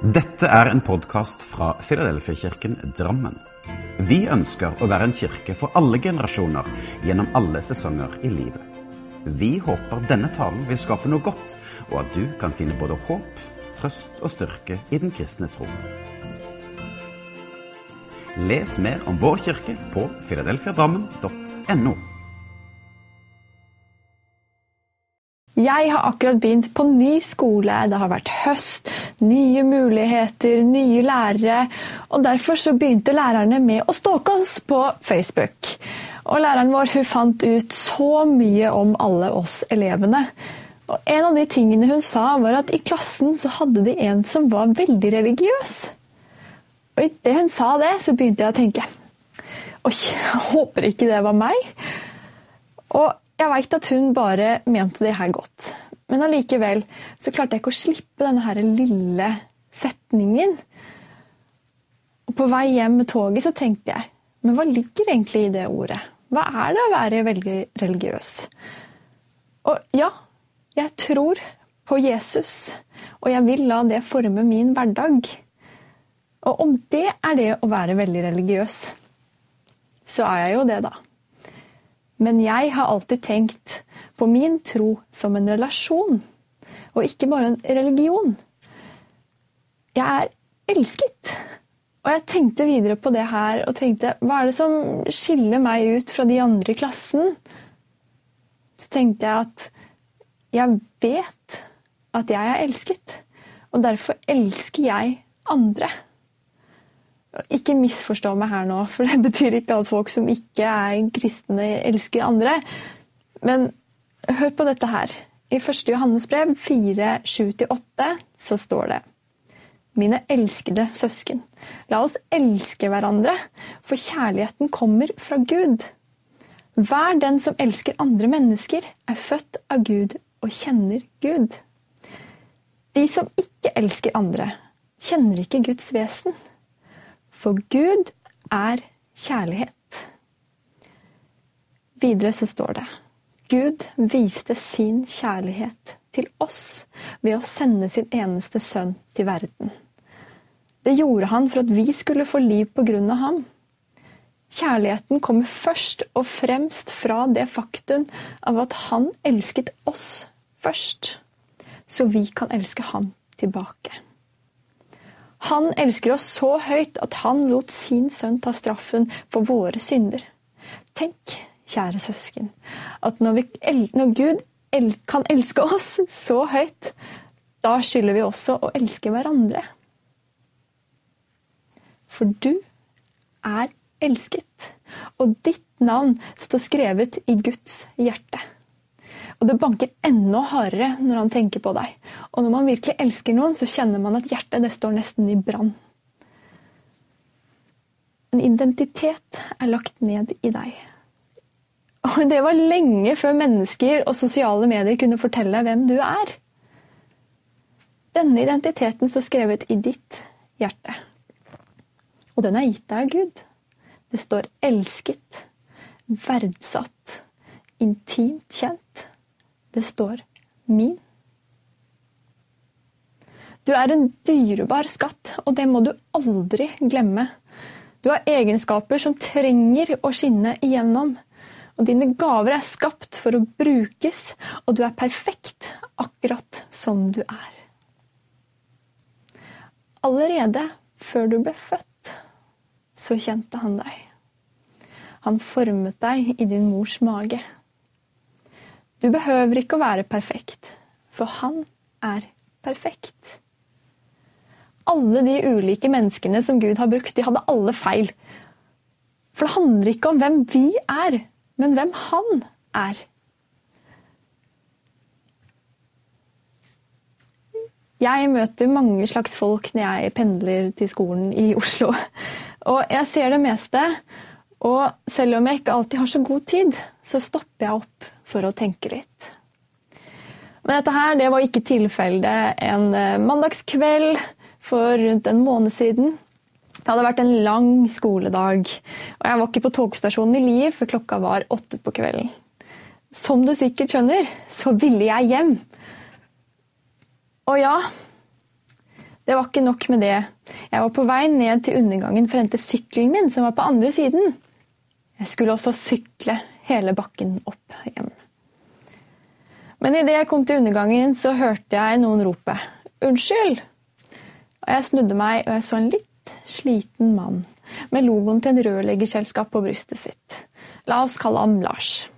Dette er en podkast fra Filadelfia-kirken Drammen. Vi ønsker å være en kirke for alle generasjoner gjennom alle sesonger i livet. Vi håper denne talen vil skape noe godt, og at du kan finne både håp, trøst og styrke i den kristne tro. Les mer om vår kirke på filadelfiadrammen.no. Jeg har akkurat begynt på ny skole. Det har vært høst, nye muligheter, nye lærere. Og derfor så begynte lærerne med å stalke oss på Facebook. Og læreren vår hun fant ut så mye om alle oss elevene. Og en av de tingene hun sa, var at i klassen så hadde de en som var veldig religiøs. Og idet hun sa det, så begynte jeg å tenke Oi, jeg håper ikke det var meg. Og jeg veit at hun bare mente det her godt. Men allikevel så klarte jeg ikke å slippe denne her lille setningen. Og på vei hjem med toget så tenkte jeg men hva ligger egentlig i det ordet? Hva er det å være veldig religiøs? Og ja, jeg tror på Jesus, og jeg vil la det forme min hverdag. Og om det er det å være veldig religiøs, så er jeg jo det, da. Men jeg har alltid tenkt på min tro som en relasjon, og ikke bare en religion. Jeg er elsket. Og jeg tenkte videre på det her og tenkte hva er det som skiller meg ut fra de andre i klassen? Så tenkte jeg at jeg vet at jeg er elsket, og derfor elsker jeg andre. Ikke misforstå meg her nå, for det betyr ikke at folk som ikke er kristne, elsker andre. Men hør på dette her. I 1. Johannes brev 4, 7-8 så står det Mine elskede søsken, la oss elske hverandre, for kjærligheten kommer fra Gud. Hver den som elsker andre mennesker, er født av Gud og kjenner Gud. De som ikke elsker andre, kjenner ikke Guds vesen. For Gud er kjærlighet. Videre så står det Gud viste sin kjærlighet til oss ved å sende sin eneste sønn til verden. Det gjorde han for at vi skulle få liv på grunn av ham. Kjærligheten kommer først og fremst fra det faktum av at han elsket oss først, så vi kan elske ham tilbake. Han elsker oss så høyt at han lot sin sønn ta straffen for våre synder. Tenk, kjære søsken, at når, vi, når Gud kan elske oss så høyt, da skylder vi også å elske hverandre. For du er elsket, og ditt navn står skrevet i Guds hjerte. Og det banker enda hardere når han tenker på deg. Og når man virkelig elsker noen, så kjenner man at hjertet det står nesten i brann. En identitet er lagt ned i deg. Og det var lenge før mennesker og sosiale medier kunne fortelle deg hvem du er. Denne identiteten står skrevet i ditt hjerte. Og den er gitt deg av Gud. Det står elsket, verdsatt, intimt kjent det står 'min'. Du er en dyrebar skatt, og det må du aldri glemme. Du har egenskaper som trenger å skinne igjennom. Og dine gaver er skapt for å brukes, og du er perfekt akkurat som du er. Allerede før du ble født, så kjente han deg. Han formet deg i din mors mage. Du behøver ikke å være perfekt, for han er perfekt. Alle de ulike menneskene som Gud har brukt, de hadde alle feil. For det handler ikke om hvem vi er, men hvem han er. Jeg møter mange slags folk når jeg pendler til skolen i Oslo. Og jeg ser det meste. Og selv om jeg ikke alltid har så god tid, så stopper jeg opp for å tenke litt. Men dette her, det var ikke tilfellet en eh, mandagskveld for rundt en måned siden. Det hadde vært en lang skoledag, og jeg var ikke på togstasjonen i Lier før klokka var åtte på kvelden. Som du sikkert skjønner, så ville jeg hjem. Og ja, Det var ikke nok med det. Jeg var på vei ned til undergangen for å hente sykkelen min, som var på andre siden. Jeg skulle også sykle hele bakken opp hjem. Men idet jeg kom til undergangen, så hørte jeg noen rope 'unnskyld'. Og jeg snudde meg, og jeg så en litt sliten mann med logoen til en rørleggerselskap på brystet sitt. La oss kalle ham Lars.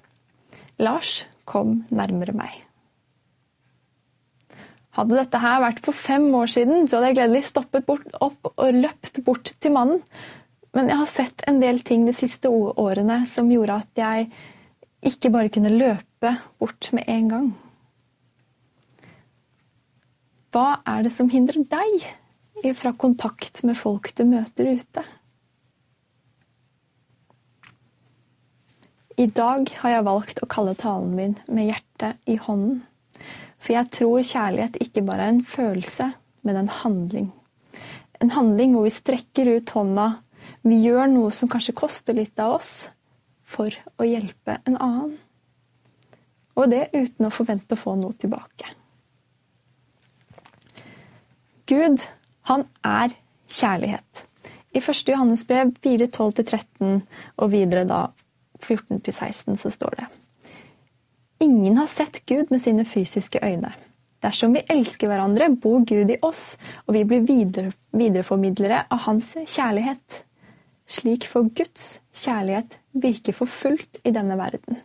Lars kom nærmere meg. Hadde dette her vært for fem år siden, så hadde jeg gledelig stoppet bort, opp og løpt bort til mannen. Men jeg har sett en del ting de siste årene som gjorde at jeg ikke bare kunne løpe bort med en gang. Hva er det som hindrer deg fra kontakt med folk du møter ute? I dag har jeg valgt å kalle talen min med hjertet i hånden. For jeg tror kjærlighet ikke bare er en følelse, men en handling. En handling hvor vi strekker ut hånda, vi gjør noe som kanskje koster litt av oss, for å hjelpe en annen. Og det uten å forvente å få noe tilbake. Gud, han er kjærlighet. I 1. Johannes brev 4.12-13 og videre da 14-16 så står det Ingen har sett Gud med sine fysiske øyne. Dersom vi elsker hverandre, bor Gud i oss, og vi blir videre, videreformidlere av hans kjærlighet. Slik får Guds kjærlighet virke for fullt i denne verden.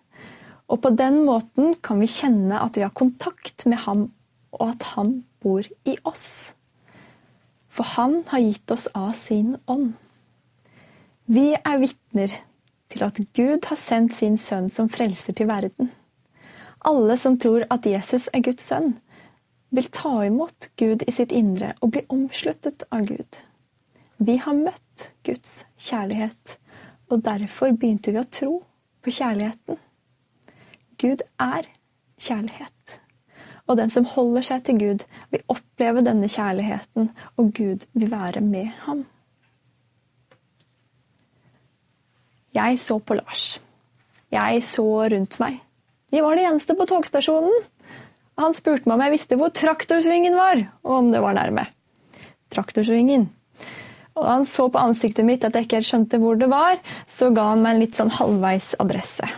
Og på den måten kan vi kjenne at vi har kontakt med ham, og at han bor i oss. For han har gitt oss av sin ånd. Vi er vitner til at Gud har sendt sin sønn som frelser til verden. Alle som tror at Jesus er Guds sønn, vil ta imot Gud i sitt indre og bli omsluttet av Gud. Vi har møtt Guds kjærlighet, og derfor begynte vi å tro på kjærligheten. Gud er kjærlighet. Og den som holder seg til Gud, vil oppleve denne kjærligheten, og Gud vil være med ham. Jeg så på Lars. Jeg så rundt meg. De var de eneste på togstasjonen. Han spurte meg om jeg visste hvor traktorsvingen var, og om det var nærme. Traktorsvingen. Og da han så på ansiktet mitt at jeg ikke helt skjønte hvor det var, så ga han meg en litt sånn halvveis adresse.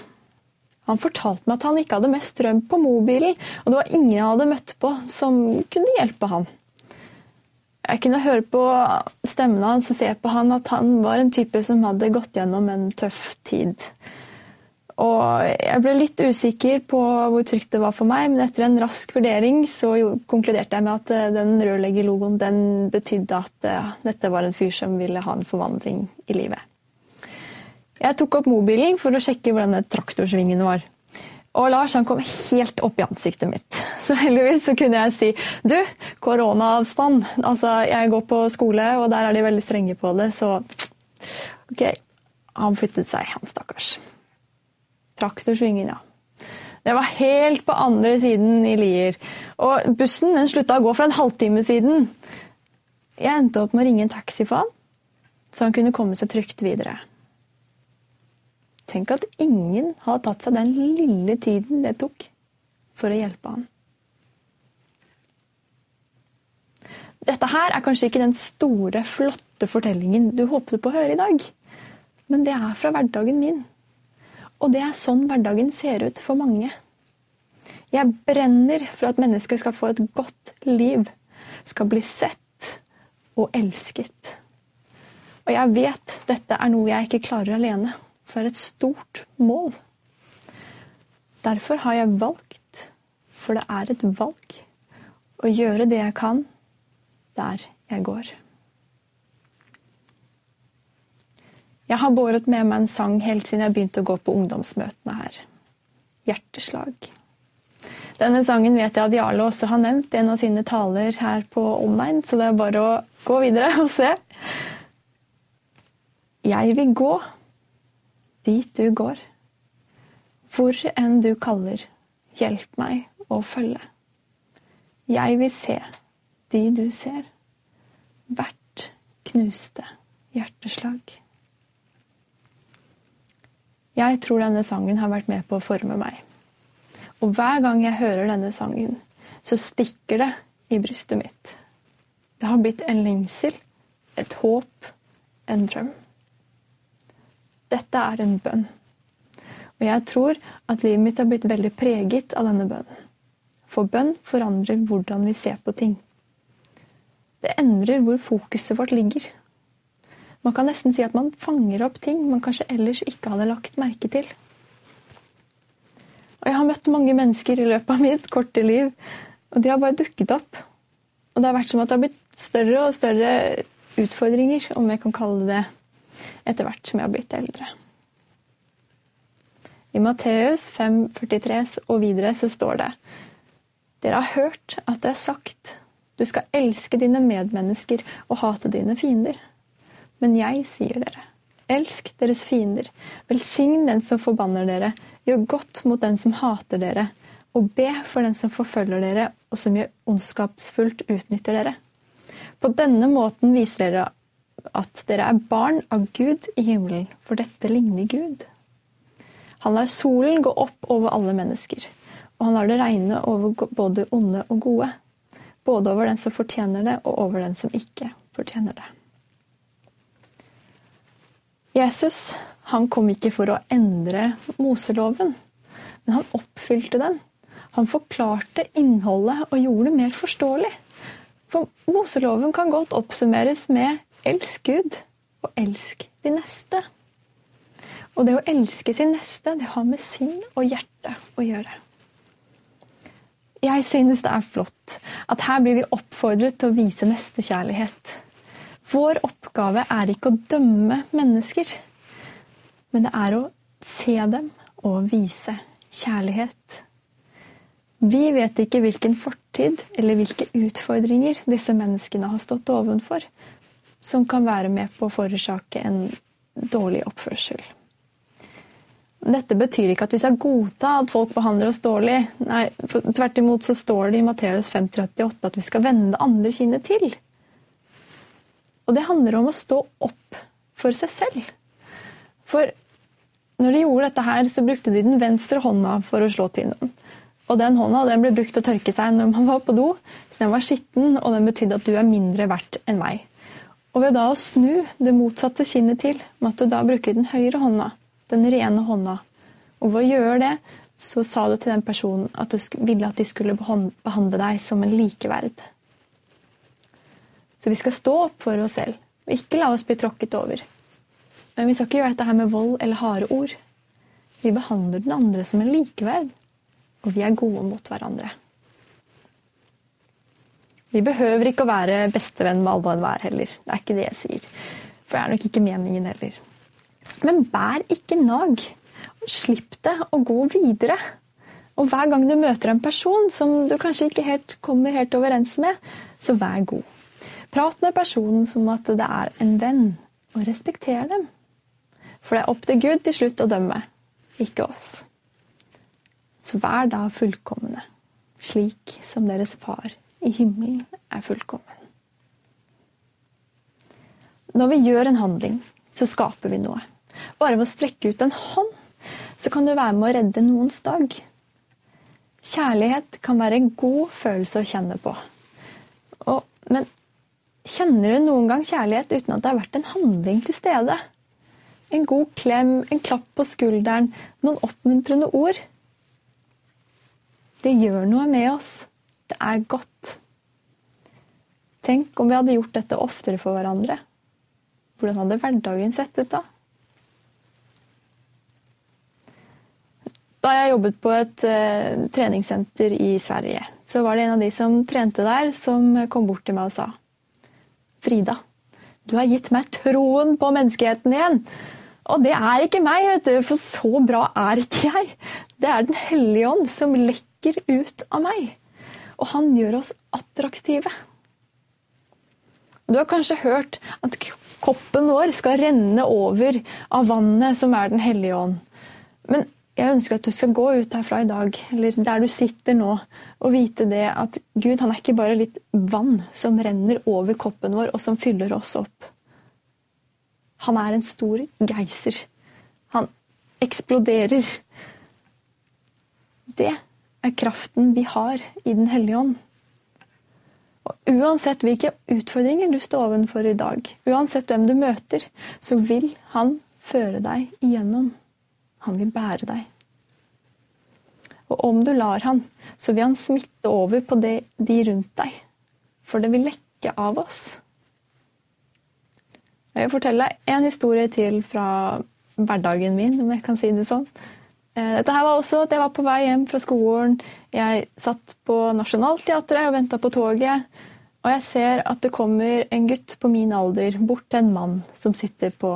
Han fortalte meg at han ikke hadde mest strøm på mobilen, og det var ingen jeg hadde møtt på som kunne hjelpe han. Jeg kunne høre på stemmen hans og se på han at han var en type som hadde gått gjennom en tøff tid. Og jeg ble litt usikker på hvor trygt det var for meg, men etter en rask vurdering så konkluderte jeg med at eh, den rørleggerlogoen den betydde at dette var en fyr som ville ha en forvandling i livet. Jeg tok opp mobilen for å sjekke hvor denne traktorsvingen var. Og Lars han kom helt opp i ansiktet mitt. Så heldigvis så kunne jeg si du, koronaavstand. Altså, jeg går på skole, og der er de veldig strenge på det, så OK. Han flyttet seg, han stakkars. Traktorsvingen, ja. Det var helt på andre siden i Lier. Og bussen den slutta å gå for en halvtime siden. Jeg endte opp med å ringe en taxi for han, så han kunne komme seg trygt videre. Tenk at ingen hadde tatt seg den lille tiden det tok for å hjelpe han. Dette her er kanskje ikke den store, flotte fortellingen du håpet på å høre i dag, men det er fra hverdagen min. Og det er sånn hverdagen ser ut for mange. Jeg brenner for at mennesker skal få et godt liv, skal bli sett og elsket. Og jeg vet dette er noe jeg ikke klarer alene for det er et stort mål. Derfor har jeg valgt, for det er et valg, å gjøre det jeg kan der jeg går. Jeg har båret med meg en sang helt siden jeg begynte å gå på ungdomsmøtene her. Hjerteslag. Denne sangen vet jeg at Jarle også har nevnt i en av sine taler her på online, så det er bare å gå videre og se. Jeg vil gå dit du går. Hvor enn du kaller, hjelp meg å følge. Jeg vil se de du ser, hvert knuste hjerteslag. Jeg tror denne sangen har vært med på å forme meg. Og hver gang jeg hører denne sangen, så stikker det i brystet mitt. Det har blitt en lengsel, et håp, en drøm. Dette er en bønn. Og jeg tror at livet mitt har blitt veldig preget av denne bønnen. For bønn forandrer hvordan vi ser på ting. Det endrer hvor fokuset vårt ligger. Man kan nesten si at man fanger opp ting man kanskje ellers ikke hadde lagt merke til. Og jeg har møtt mange mennesker i løpet av mitt korte liv, og de har bare dukket opp. Og det har vært som at det har blitt større og større utfordringer, om jeg kan kalle det det, etter hvert som jeg har blitt eldre. I Matteus 5,43 og videre så står det Dere har hørt at det er sagt du skal elske dine medmennesker og hate dine fiender. Men jeg sier dere, elsk deres fiender, velsign den som forbanner dere, gjør godt mot den som hater dere, og be for den som forfølger dere og som gjør ondskapsfullt utnytter dere. På denne måten viser dere at dere er barn av Gud i himmelen, for dette ligner Gud. Han lar solen gå opp over alle mennesker, og han lar det regne over både onde og gode. Både over den som fortjener det, og over den som ikke fortjener det. Jesus han kom ikke for å endre Moseloven, men han oppfylte den. Han forklarte innholdet og gjorde det mer forståelig. For Moseloven kan godt oppsummeres med 'elsk Gud' og 'elsk de neste'. Og det å elske sin neste, det har med sinn og hjerte å gjøre. Jeg synes det er flott at her blir vi oppfordret til å vise nestekjærlighet. Vår oppgave er ikke å dømme mennesker, men det er å se dem og vise kjærlighet. Vi vet ikke hvilken fortid eller hvilke utfordringer disse menneskene har stått ovenfor, som kan være med på å forårsake en dårlig oppførsel. Dette betyr ikke at vi skal godta at folk behandler oss dårlig. Nei, Tvert imot så står det i Matteus 538 at vi skal vende det andre kinnet til. Og det handler om å stå opp for seg selv. For når de gjorde dette her, så brukte de den venstre hånda for å slå til noen. Og den hånda den ble brukt til å tørke seg når man var på do, så den var skitten, og den betydde at du er mindre verdt enn meg. Og ved da å snu det motsatte kinnet til, med du da bruker den høyre hånda, den rene hånda. Og ved å gjøre det, så sa du til den personen at du ville at de skulle behandle deg som en likeverd. Så vi skal stå opp for oss selv, og ikke la oss bli tråkket over. Men vi skal ikke gjøre dette her med vold eller harde ord. Vi behandler den andre som en likeverd, og vi er gode mot hverandre. Vi behøver ikke å være bestevenn med alle og enhver heller. Det er ikke det jeg sier. For det er nok ikke meningen heller. Men bær ikke nag. Slipp det og gå videre. Og hver gang du møter en person som du kanskje ikke helt kommer helt overens med, så vær god. Prat med personen som at det er en venn, og respekter dem. For det er opp til Gud til slutt å dømme, ikke oss. Så vær da fullkomne, slik som deres far i himmelen er fullkommen. Når vi gjør en handling, så skaper vi noe. Bare ved å strekke ut en hånd, så kan du være med å redde noens dag. Kjærlighet kan være en god følelse å kjenne på. Og, men kjenner du noen gang kjærlighet uten at det har vært en handling til stede? En god klem, en klapp på skulderen, noen oppmuntrende ord. Det gjør noe med oss. Det er godt. Tenk om vi hadde gjort dette oftere for hverandre. Hvordan hadde hverdagen sett ut da? Da jeg jobbet på et uh, treningssenter i Sverige, så var det en av de som trente der, som kom bort til meg og sa Frida, du har gitt meg troen på menneskeheten igjen. Og det er ikke meg, vet du, for så bra er ikke jeg. Det er Den hellige ånd som lekker ut av meg. Og han gjør oss attraktive. Du har kanskje hørt at koppen vår skal renne over av vannet som er Den hellige ånd. Men jeg ønsker at du skal gå ut herfra i dag, eller der du sitter nå, og vite det at Gud han er ikke bare litt vann som renner over koppen vår, og som fyller oss opp. Han er en stor geiser. Han eksploderer. Det er kraften vi har i Den hellige ånd. Og uansett hvilke utfordringer du står ovenfor i dag, uansett hvem du møter, så vil han føre deg igjennom. Han vil bære deg. Og om du lar han, så vil han smitte over på det, de rundt deg. For det vil lekke av oss. Jeg vil fortelle deg en historie til fra hverdagen min, om jeg kan si det sånn. Eh, dette her var også at jeg var på vei hjem fra skolen. Jeg satt på Nationaltheatret og venta på toget. Og jeg ser at det kommer en gutt på min alder bort til en mann som sitter på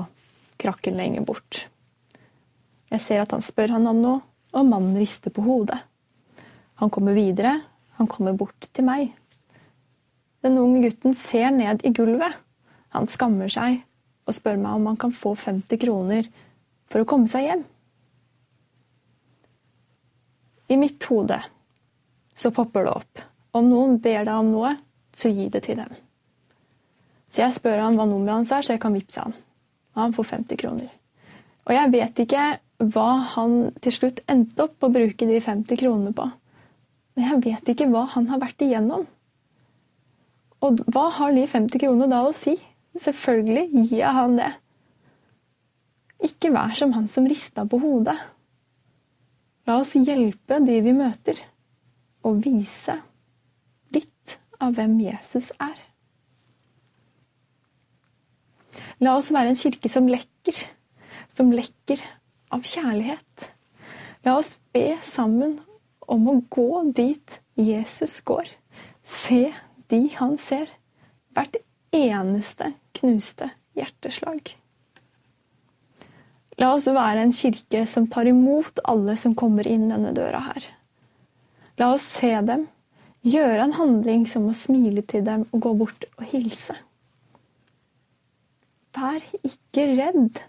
krakken lenger bort. Jeg ser at han spør han om noe, og mannen rister på hodet. Han kommer videre. Han kommer bort til meg. Den unge gutten ser ned i gulvet. Han skammer seg og spør meg om han kan få 50 kroner for å komme seg hjem. I mitt hode så popper det opp. Om noen ber deg om noe, så gi det til dem. Så jeg spør ham hva nummeret hans er, så jeg kan vippse han. Og han får 50 kroner. Og jeg vet ikke hva han til slutt endte opp å bruke de 50 kronene på. Men jeg vet ikke hva han har vært igjennom. Og hva har de 50 kronene da å si? Selvfølgelig gir jeg han det. Ikke vær som han som rista på hodet. La oss hjelpe de vi møter, og vise litt av hvem Jesus er. La oss være en kirke som lekker, som lekker av kjærlighet. La oss be sammen om å gå dit Jesus går. Se de han ser. Hvert eneste knuste hjerteslag. La oss være en kirke som tar imot alle som kommer inn denne døra her. La oss se dem, gjøre en handling som å smile til dem og gå bort og hilse. Vær ikke redd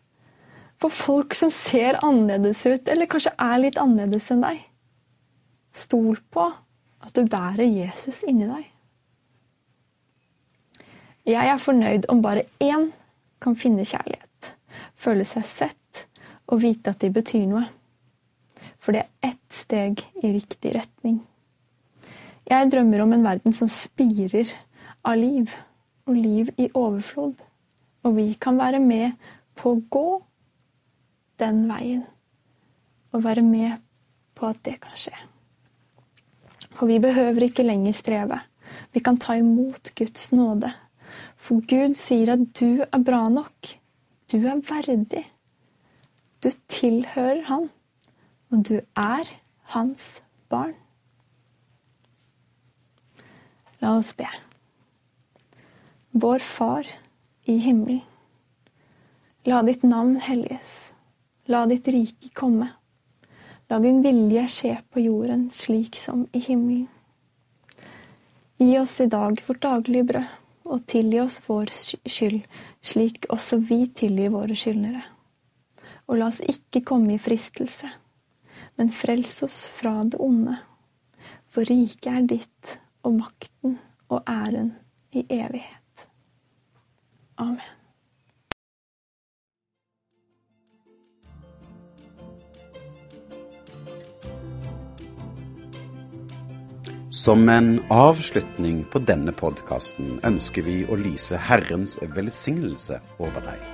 for folk som ser annerledes ut, eller kanskje er litt annerledes enn deg. Stol på at du bærer Jesus inni deg. Jeg er fornøyd om bare én kan finne kjærlighet, føle seg sett og vite at de betyr noe. For det er ett steg i riktig retning. Jeg drømmer om en verden som spirer av liv, og liv i overflod. Og vi kan være med på å gå den veien. Og være med på at det kan skje. For vi behøver ikke lenger streve. Vi kan ta imot Guds nåde. For Gud sier at du er bra nok. Du er verdig. Du tilhører Han. Og du er hans barn. La oss be. Vår Far i himmelen. La ditt navn helliges. La ditt rike komme. La din vilje skje på jorden slik som i himmelen. Gi oss i dag vårt daglige brød, og tilgi oss vår skyld, slik også vi tilgir våre skyldnere. Og la oss ikke komme i fristelse, men frels oss fra det onde. For riket er ditt, og makten og æren i evighet. Amen. Som en avslutning på denne podkasten ønsker vi å lyse Herrens velsignelse over deg.